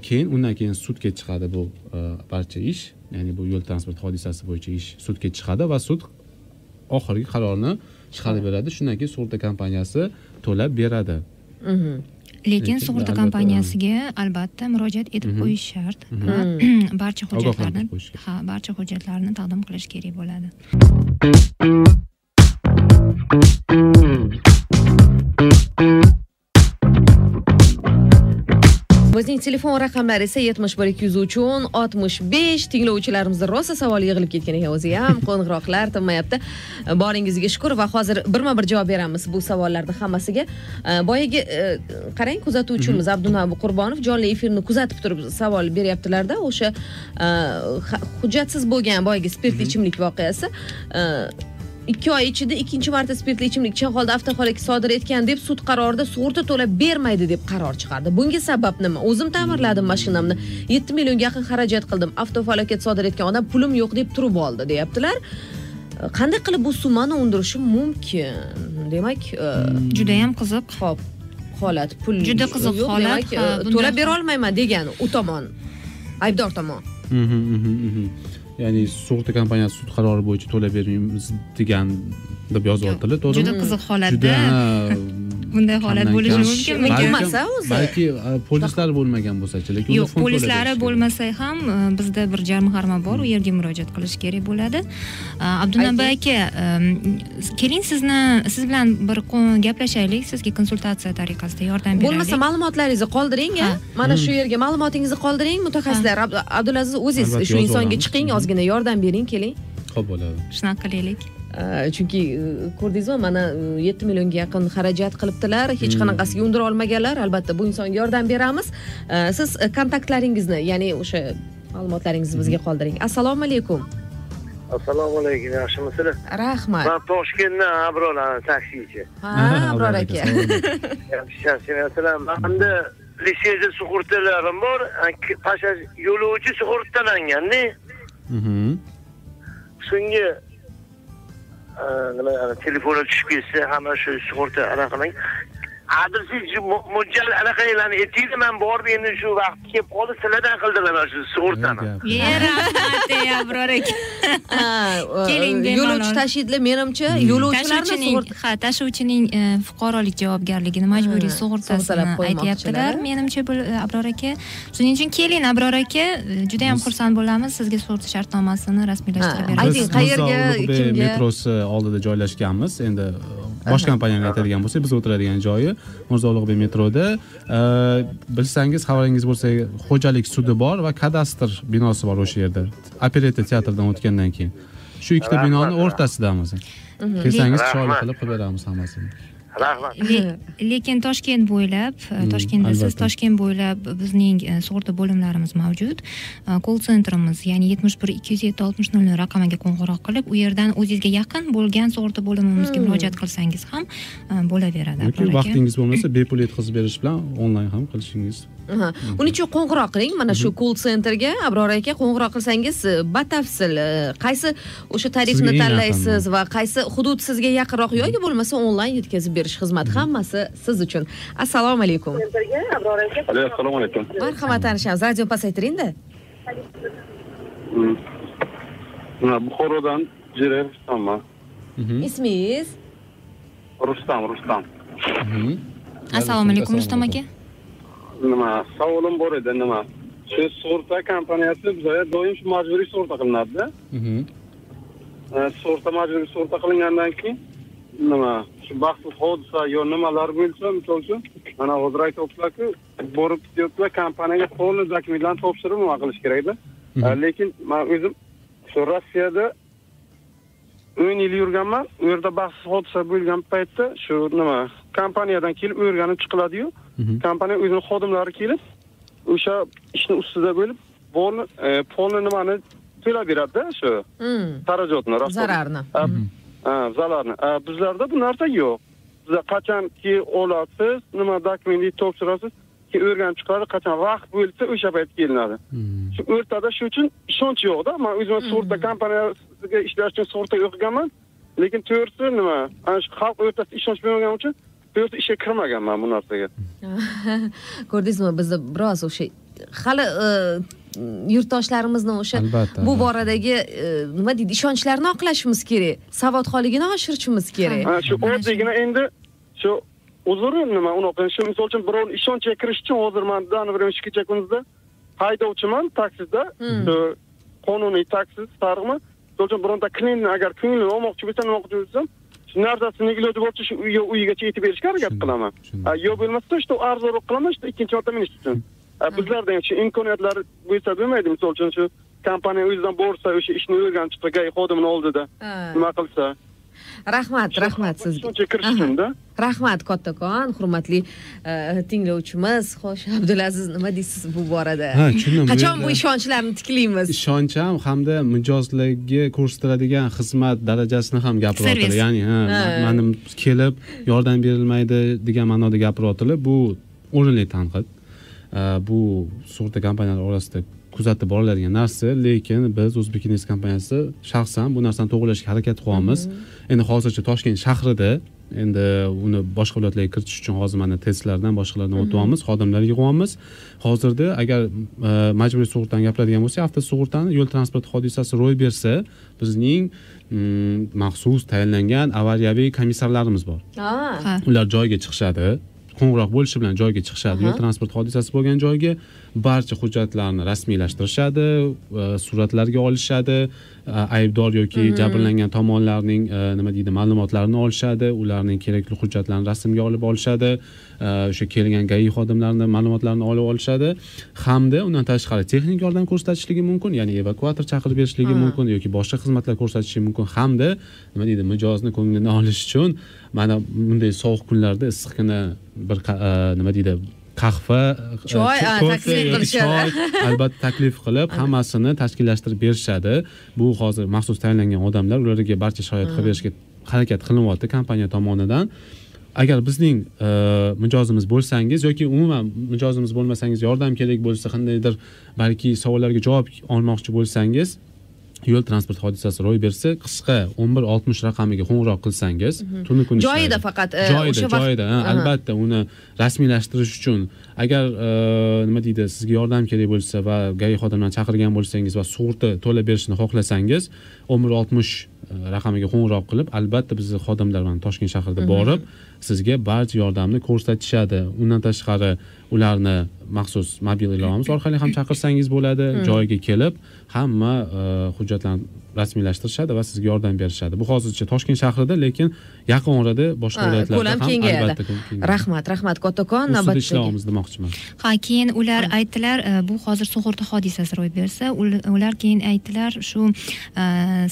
keyin undan keyin sudga chiqadi bu e, barcha ish ya'ni bu yo'l transport hodisasi bo'yicha ish sudga chiqadi va sud oxirgi qarorni chiqarib beradi. Shundan keyin sug'urta kompaniyasi to'lab beradi. Mhm. Lekin sug'urta albatta- kompaniyasiga albatta murojaat etib qo'yish shart. Va barcha hujjatlarni ha barcha hujjatlarni taqdim qilish kerak bo'ladi bizning telefon raqamlari esa yetmish bir ikki yuz uch o'n oltmish besh. Tinglovchilarimizni rosa savol yig'ilib ketgan ekan o'zi ham qo'ng'iroqlar tinmayapti boringizga shukur va hozir birma bir javob beramiz bu savollarni hammasiga. E, boyagi e, qarang kuzatuvchimiz abdunabi qurbonov jonli efirni kuzatib turib savol beryaptilarda. O'sha e, hujjatsiz bo'lgan boyagi spirtli ichimlik voqeasi e, ikki oy ichida ikkinchi marta spirtli ichimlik ichgan holda avtohalokat sodir etgan deb sud qarorida sug'urta to'lab bermaydi deb qaror chiqardi. Bunga sabab nima? O'zim ta'mirladim mashinamni. Yetti millionga yaqin xarajat qildim. Avtofalokat sodir etgan odam pulim yo'q deb turib oldi deyaptilar. Qanday qilib bu summani undirishim mumkin? Demak e, judayam qiziq. Hop holat pul Juda qiziq yo'q, holat. e, to'lab hol- bera olmayman degan u tomon. Aybdor tomon. Mhm, mhm, mhm. Ya'ni sug'urta kompaniyasi sud qarori bo'yicha to'lab beramiz degan deb yozyaptilar to'g'rimi? juda qiziq holatda. Bunday holat bo'lishi kam. mumkinmi Balkim- Balkim- Masa o'zi. balki e, polislar bo'lmagan bo'lsachi lekin yo'q polislari bo'lmasa ham e, bizda bir jamg'arma bor u yerga murojaat qilish kerak bo'ladi. E, abdunabi aka. Keling sizni siz bilan bir gaplashaylik sizga konsultatsiya tariqasida yordam beraylik. Bo'lmasa ma'lumotlaringizni qoldiring a mana shu yerga ma'lumotingizni qoldiring mutaxassislar. Ab- abdulaziz o'zingiz shu insonga chiqing ozgina yordam bering keling. Ho'p bo'ladi. Shunaqa qilaylik chunki uh, ko'rdingizmi? Mana uh, yetti millionga yaqin xarajat qilibdilar. Hech qanaqasiga undira olmaganlar. Albatta bu insonga yordam beramiz. Siz kontaktlaringizni ya'ni o'sha ma'lumotlaringizni bizga qoldiring. Assalomu alaykum. Assalomu alaykum yaxshimisizlar rahmat. Man toshkentdan abror taksichi ha abror aka. manda litsenziya sug'urtalarim bor. Pasha yo'lovchi sug'urtalanganda Mhm. shunga nima ana, tushib ketsa hamma shu sug'urta anaqa qiling mo- mo'ljal anaqalarni aytinglar man borib endi shu vaqt kelib qoldi sizlardan qildilar mana shu sug'urtani ye rahmat ey abror aka. Keling, bemalol. yo'lovchi tashiydlar menimcha yo'lovchilarni tashuvchining sug'urta ha tashuvchining e, fuqarolik javobgarligini majburiy sug'urtasini aytyaptilar. menimcha bu e, abror aka. Shuning uchun keling abror aka e, juda yam xursand bo'lamiz. Sizga sug'urta shartnomasini rasmiylashtirib beramiz. ayting, biz qayerga, kimga? metrosi oldida joylashganmiz. Endi bosh kompaniyani aytadigan bo'lsak biz o'tiradigan joyi mirzo ulug'bek metroda bilsangiz xabaringiz bo'lsa xo'jalik sudi bor va kadastr binosi bor o'sha yerda. Operator teatrdan o'tgandan keyin. Shu ikkita binoni o'rtasidamiz. Kelsangiz chiroyli qilib qilib beramiz hammasini rahmat. Le- lekin toshkent bo'ylab e, toshkentda siz toshkent bo'ylab bizning e, sug'urta bo'limlarimiz mavjud. Kol sentrimiz ya'ni yetmish bir ikki yuz yetti oltmish nol nol raqamiga qo'ng'iroq qilib u yerdan o'zingizga yaqin bo'lgan sug'urta bo'limimizga murojaat qilsangiz ham e, bo'laveradi yoki vaqtingiz bo'lmasa bepul yetkazib berish bilan onlayn ham qilishingiz. Uning uchun qo'ng'iroq qiling. Mana shu Mhm. kol sentrga abror aka qo'ng'iroq qilsangiz e, batafsil e, qaysi o'sha tarifni tanlaysiz va qaysi hudud sizga yaqinroq yoki bo'lmasa onlayn yetkazib berish xizmati Mhm. hammasi siz uchun. Assalomu alaykum. Assalomu alaykum. marhamat tanishamiz. Radio pasaytiringda buxorodan jire rustamman ismingiz? Rustam rustam. Assalomu alaykum rustam aka nima savolim bor edi nima? Shu sug'urta kompaniyasi bizga doim shu majburiy sug'urta qilinadida E, sug'urta majburiy sug'urta qilingandan keyin nima shu baxtsiz hodisa yo nimalar bo'lsa misol uchun mana hozir aytyaptilarku borib ketyaptilar kompaniyaga полный dokumentlarni topshirib nima qilish kerakda E, lekin man o'zim shu rossiyada o'n yil yurganman u yerda baxtsiz hodisa bo'lgan paytda shu nima kompaniyadan kelib o'rganib chiqiladiyu. Kompaniya o'zini xodimlari kelib o'sha ishni ustida bo'lib полный полный nimani to'lab beradida shu Hmm, xarajatni zararni. Ha, ha, zararni. Bizlarda bu narsa yo'q. Biza qachonki olasiz nima dokumentni topshirasiz keyin o'rganib chiqiladi qachon vaqt bo'lsa o'sha payt kelinadi. Shu o'rtada shu uchun ishonch yo'qda man o'zim sug'urta kompaniyasiga ishlash uchun sug'urta o'qiganman. Lekin to'g'risi nima ana shu xalq o'rtasida ishonch bo'lmagani uchun to'g'risi ishga kirmaganman bu narsaga. Ko'rdingizmi bizni biroz o'sha hali e, yurtdoshlarimizni o'sha bu boradagi e, nima deydi ishonchlarini oqlashimiz kerak savodxonligini oshirishimiz kerak. Shu oddiygina endi shu uzri nima unaqa shu misol uchun birovni ishonchiga kirish uchun hozir man данный время shu kecha kunduzda haydovchiman taksida shu qonuniy taksi sarg'mi misol uchun bironta klientni agar ko'nglini olmoqchi bo'lsam nima qilmoqchi bo'lsam narsasini iloji boricha shu uyi uyigacha yetib berishga harakat qilaman. yo bo'lmasa shu arzonroq qilaman shu ikkinchi marta minish uchun bizlarda shu imkoniyatlar bo'lsa bo'lmaydi misol uchun shu kompaniya o'zidan borsa o'sha ishni o'rganib chiqsa gay xodimini oldida nima qilsa rahmat rahmat sizga. Ishonchga kirish uchunda rahmat kattakon hurmatli e, tinglovchimiz xo'sh abdulaziz nima deysiz bu borada? Ha, tushundim. Qachon bu ishonchlarni tiklaymiz? Ishonch ham hamda mijozlarga ko'rsatiladigan xizmat darajasini ham Servis. ya'ni ha, kelib yordam berilmaydi degan ma'noda gapiryaptilar bu o'rinli tanqid. Э, bu sug'urta kompaniyalari orasida kuzatib boriladigan narsa lekin biz o'zbeknews kompaniyasi shaxsan bu narsani to'g'irlashga harakat qilyapmiz endi hozircha toshkent shahrida endi uni boshqa viloyatlarga kiritish uchun hozir mana testlardan boshqalardan o'tyapmiz xodimlar yig'yapmiz hozirda agar e, majburiy sug'urtani gapiradigan bo'lsak avtosug'urtani yo'l transport hodisasi ro'y bersa bizning mm, maxsus tayinlangan avariyaviy komissarlarimiz bor. Ha. ular joyiga chiqishadi qo'ng'iroq bo'lishi bilan joyiga chiqishadi. Yo'l transport hodisasi bo'lgan joyga barcha hujjatlarni rasmiylashtirishadi e, suratlarga olishadi aybdor yoki jabrlangan tomonlarning e, nima deydi ma'lumotlarini olishadi ularning kerakli hujjatlarini rasmga olib olishadi e, o'sha kelgan gai xodimlarini ma'lumotlarini olib olishadi. Hamda undan tashqari texnik yordam ko'rsatishligi mumkin ya'ni evakuator chaqirib berishligi mumkin yoki boshqa xizmatlar ko'rsatishi mumkin. Hamda nima deydi mijozni ko'nglini olish uchun mana bunday sovuq kunlarda issiqqina bir e, nima deydi qahva e, Choy, taklif qilishadi. albatta taklif qilib hammasini tashkillashtirib berishadi. Bu hozir maxsus tayinlangan odamlar ularga barcha sharoit qilib berishga harakat qilinyapti kompaniya tomonidan. Agar bizning e, mijozimiz bo'lsangiz yoki umuman mijozimiz bo'lmasangiz yordam kerak bo'lsa qandaydir balki savollarga javob olmoqchi bo'lsangiz yo'l transport hodisasi ro'y bersa qisqa o'n bir oltmish raqamiga qo'ng'iroq qilsangiz tuni kun Joyida faqat, e, joyida joyida albatta uni rasmiylashtirish uchun. Agar e, nima deydi sizga yordam kerak bo'lsa va gai xodimlarini chaqirgan bo'lsangiz va sug'urta to'lab berishni xohlasangiz o'n bir oltmish raqamiga qo'ng'iroq qilib albatta bizni xodimlar mana toshkent shahrida borib sizga barcha yordamni ko'rsatishadi. Undan tashqari ularni maxsus mobil ilovamiz orqali ham chaqirsangiz bo'ladi joyiga kelib hamma e, hujjatlarni rasmiylashtirishadi va sizga yordam berishadi. Bu hozircha toshkent shahrida lekin yaqin orada boshqa viloyatlarda ko'lam ham kengayadi. rahmat rahmat kattakon ustida navbatdagi ishlayapmiz demoqchiman. Ha keyin ular aytdilar e, bu hozir sug'urta hodisasi ro'y bersa ul- ular keyin aytdilar shu e,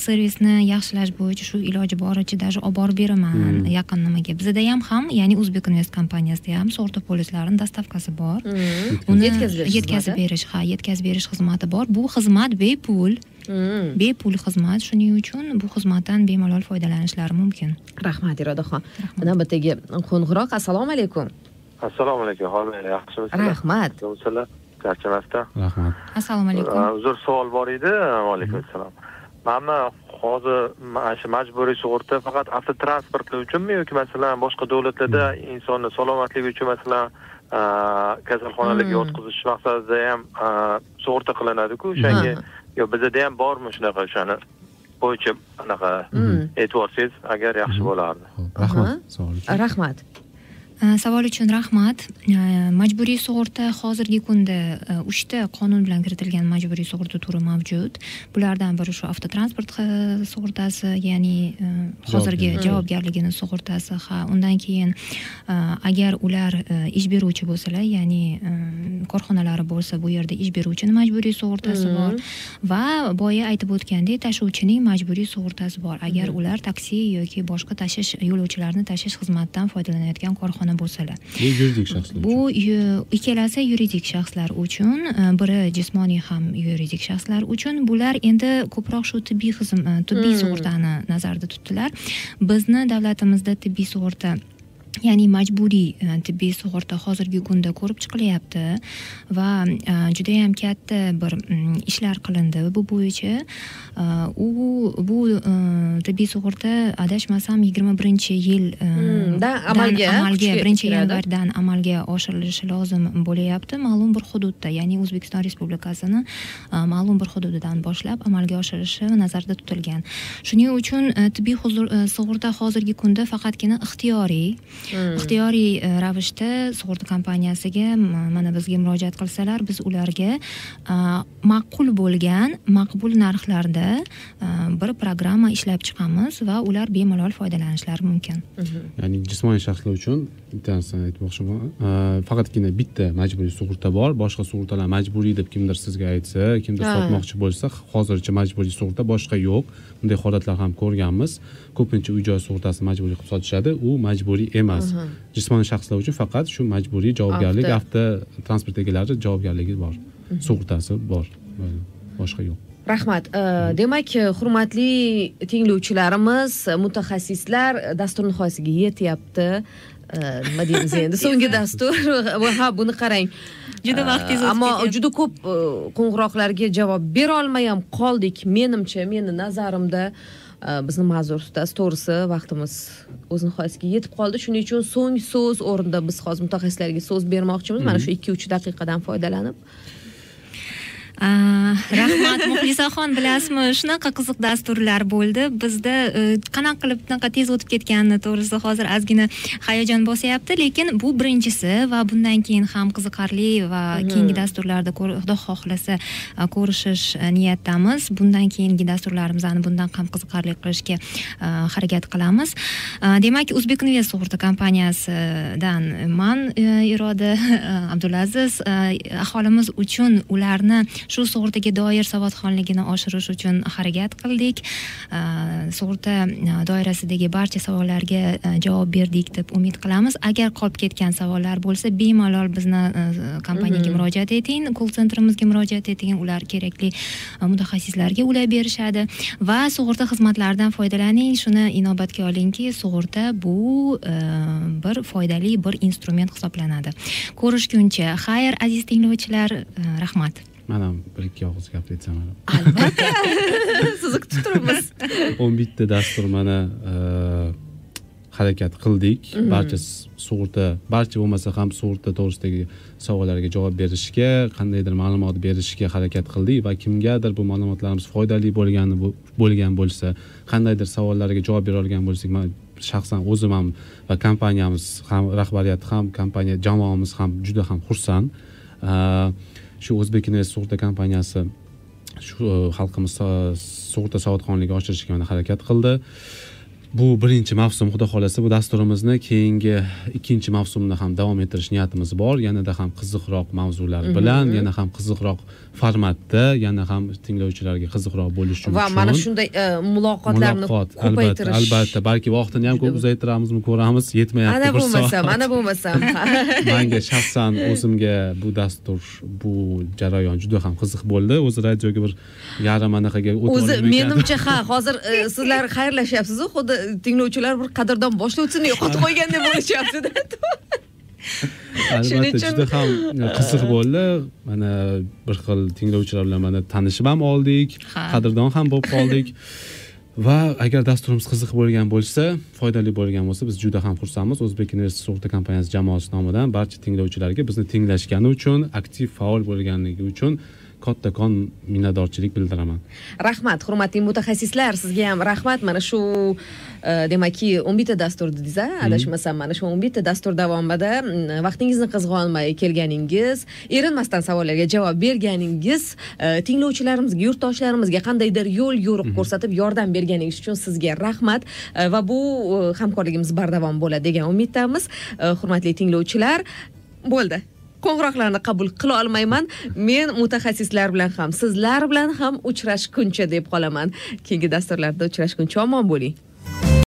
servisni yaxshilash bo'yicha shu iloji boricha даже olib borib beraman Hmm. yaqin nimaga bizada ham ham ya'ni o'zbek invest kompaniyasida ham sug'urta polislarini dastavkasi bor. Uni yetkazib berish ha yetkazib berish xizmati bor. Bu xizmat bepul Mm. bepul xizmat shuning uchun bu xizmatdan bemalol foydalanishlari mumkin. Rahmat irodaxon. Navbatdagi qo'ng'iroq. Assalomu alaykum. Assalomu alaykum hozir yaxshimisizlar rahmat. Charchamasdan rahmat. Assalomu alaykum. Uzr savol bor edi. Vaalaykum assalom mana hozir mana shu majburiy sug'urta faqat avtotransportlar uchunmi yoki masalan boshqa davlatlarda insonni salomatligi uchun masalan kasalxonalarga yotqizish maqsadida ham sug'urta qilinadiku o'shanga yo bizada ham bormi shunaqa o'shani bo'yicha anaqa? E'tibor bersangiz agar yaxshi bo'lardi. Ho'p, rahmat rahmat savol uchun rahmat. Uh, majburiy sug'urta hozirgi kunda uh, uchta qonun bilan kiritilgan majburiy sug'urta turi mavjud. Bulardan biri shu avtotransport uh, sug'urtasi ya'ni uh, hozirgi Javobgar. javobgarligini sug'urtasi. Ha undan keyin uh, agar ular ish beruvchi bo'lsalar ya'ni korxonalari bo'lsa bu yerda ish beruvchini majburiy sug'urtasi Mhm. bor. Va boya aytib o'tgandek tashuvchining majburiy sug'urtasi bor. Agar ular taksi yoki boshqa tashish yo'lovchilarni tashish xizmatidan foydalanayotgan korxona bo'lsalar. Bu yuridik shaxslar bu ikkalasi yuridik shaxslar uchun e, biri jismoniy ham yuridik shaxslar uchun. Bular endi ko'proq shu tibbiy xizm- e, tibbiy Hmm. sug'urtani nazarda tutdilar. Bizni davlatimizda tibbiy sug'urta ya'ni majburiy e, tibbiy sug'urta hozirgi kunda ko'rib chiqilyapti va e, judayam katta bir mm, ishlar qilindi bu bo'yicha E, u bu tibbiy sug'urta adashmasam yigirma birinchi yil e, Hmm, amalga amalga birinchi yanvardan amalga oshirilishi lozim bo'layapti ma'lum bir hududda ya'ni o'zbekiston respublikasini ma'lum bir hududidan boshlab amalga oshirilishi nazarda tutilgan. Shuning uchun tibbiy sug'urta hozirgi kunda faqatgina ixtiyoriy ixtiyoriy e, ravishda sug'urta kompaniyasiga mana bizga murojaat qilsalar biz ularga e, ma'qul bo'lgan maqbul narxlarda e, bir programma ishlab chiqamiz va ular bemalol foydalanishlari mumkin. Ya'ni jismoniy shaxslar uchun bittasini aytmoqchiman. Faqatgina bitta majburiy sug'urta bor boshqa sug'urtalar majburiy deb kimdir sizga aytsa kimdir sotmoqchi bo'lsa hozircha majburiy sug'urta boshqa yo'q. Bunday holatlar ham ko'rganmiz. Ko'pincha uy joy sug'urtasini majburiy qilib sotishadi. U majburiy emas jismoniy shaxslar uchun faqat shu majburiy javobgarlik Avto. avtotransport egalari javobgarligi bor sug'urtasi bor. Boshqa yo'q. Rahmat. Demak hurmatli tinglovchilarimiz mutaxassislar dastur nihoyasiga yetyapti. Nima deymiz endi? So'nggi dastur. Ha buni qarang. Juda vaqtingiz o'tib ammo juda ko'p e, qo'ng'iroqlarga javob berolmay ham qoldik. Menimcha meni nazarimda e, bizni ma'zur tutasiz. To'g'risi vaqtimiz o'z nihoyasiga yetib qoldi. Shuning uchun so'ng so'z o'rnida biz hozir mutaxassislarga so'z bermoqchimiz. Mana shu ikki uch daqiqadan foydalanib rahmat muxlisaxon bilasizmi? Shunaqa qiziq dasturlar bo'ldi. Bizda eh, qanaqa qilib bunaqa tez o'tib ketganini to'g'risi hozir ozgina hayajon bosyapti. Lekin bu birinchisi va bundan keyin ham qiziqarli va keyingi dasturlarda xudo xohlasa eh, ko'rishish eh, niyatdamiz. Bundan keyingi dasturlarimizni bundan ham qiziqarli qilishga harakat qilamiz. Demak o'zbek invest sug'urta kompaniyasidan man iroda abdulaziz aholimiz uchun ularni shu sug'urtaga doir savodxonligini oshirish uchun harakat qildik. Sug'urta doirasidagi barcha savollarga javob berdik deb umid qilamiz. Agar qolib ketgan savollar bo'lsa bemalol bizni kompaniyaga murojaat eting kol sentrimizga murojaat eting. Ular kerakli mutaxassislarga ulab berishadi. Va sug'urta xizmatlaridan foydalaning. Shuni inobatga olingki sug'urta bu bir foydali bir instrument hisoblanadi. Ko'rishguncha xayr aziz tinglovchilar rahmat mana bir ikki og'iz gapiritsam mana albatta sizni kutib turibmiz o'n bitta dastur mana e, harakat qildik Mhm. barcha sug'urta barcha bo'lmasa ham sug'urta to'g'risidagi savollarga javob berishga qandaydir ma'lumot berishga harakat qildik va kimgadir bu ma'lumotlarimiz foydali bo'lgani bo'lgan bo'lsa qandaydir savollarga javob bera olgan bo'lsak man shaxsan o'zim ham va kompaniyamiz ham rahbariyati ham kompaniya jamoamiz ham juda ham xursand shu o'zbek invest sug'urta kompaniyasi shu e, xalqimiz sug'urta savodxonligini oshirishga mana harakat qildi bu birinchi mavsum xudo xohlasa bu dasturimizni keyingi ikkinchi mavsumda ham davom ettirish niyatimiz bor yanada ham qiziqroq mavzular Mhm. bilan yana ham qiziqroq formatda yana ham tinglovchilarga qiziqroq bo'lishi uchun va mana shunday e, muloqotlarni ko'paytirish. albatta balki vaqtini ham ko'p uzaytiramizmi ko'ramiz yetmayapti ana bo'lmasam ana bo'lmasam manga shaxsan o'zimga bu dastur bu jarayon juda ham qiziq bo'ldi. O'zi radioga bir yarim anaqaga o'zi menimcha ha hozir e, sizlar xayrlashyapsizu xuddi tinglovchilar bir qadrdon boshlovchini yo'qotib qo'ygandek bo'lishyaptida albatta juda ham qiziq bo'ldi. Mana bir xil tinglovchilar bilan mana tanishib ham oldik qadrdon ham bo'lib qoldik. Va agar dasturimiz qiziq bo'lgan bo'lsa foydali bo'lgan bo'lsa biz juda ham xursandmiz. O'zbek universitet sug'urta kompaniyasi jamoasi nomidan barcha tinglovchilarga bizni tinglashgani uchun aktiv faol bo'lganligi uchun kattakon minnatdorchilik bildiraman. Rahmat hurmatli mutaxassislar sizga ham rahmat. Mana shu e, demakki o'n bitta dastur dedingiz a adashmasam mana shu o'n bitta dastur davomida mm, vaqtingizni qizg'onmay kelganingiz erinmasdan savollarga javob berganingiz e, tinglovchilarimizga yurtdoshlarimizga qandaydir yo'l yo'riq ko'rsatib yordam berganingiz uchun sizga rahmat. E, va bu hamkorligimiz bardavom bo'ladi degan umiddamiz. Hurmatli tinglovchilar bo'ldi qo'ng'iroqlarni qabul qila olmayman. Men mutaxassislar bilan ham sizlar bilan ham uchrashguncha deb qolaman. Keyingi dasturlarda uchrashguncha omon bo'ling.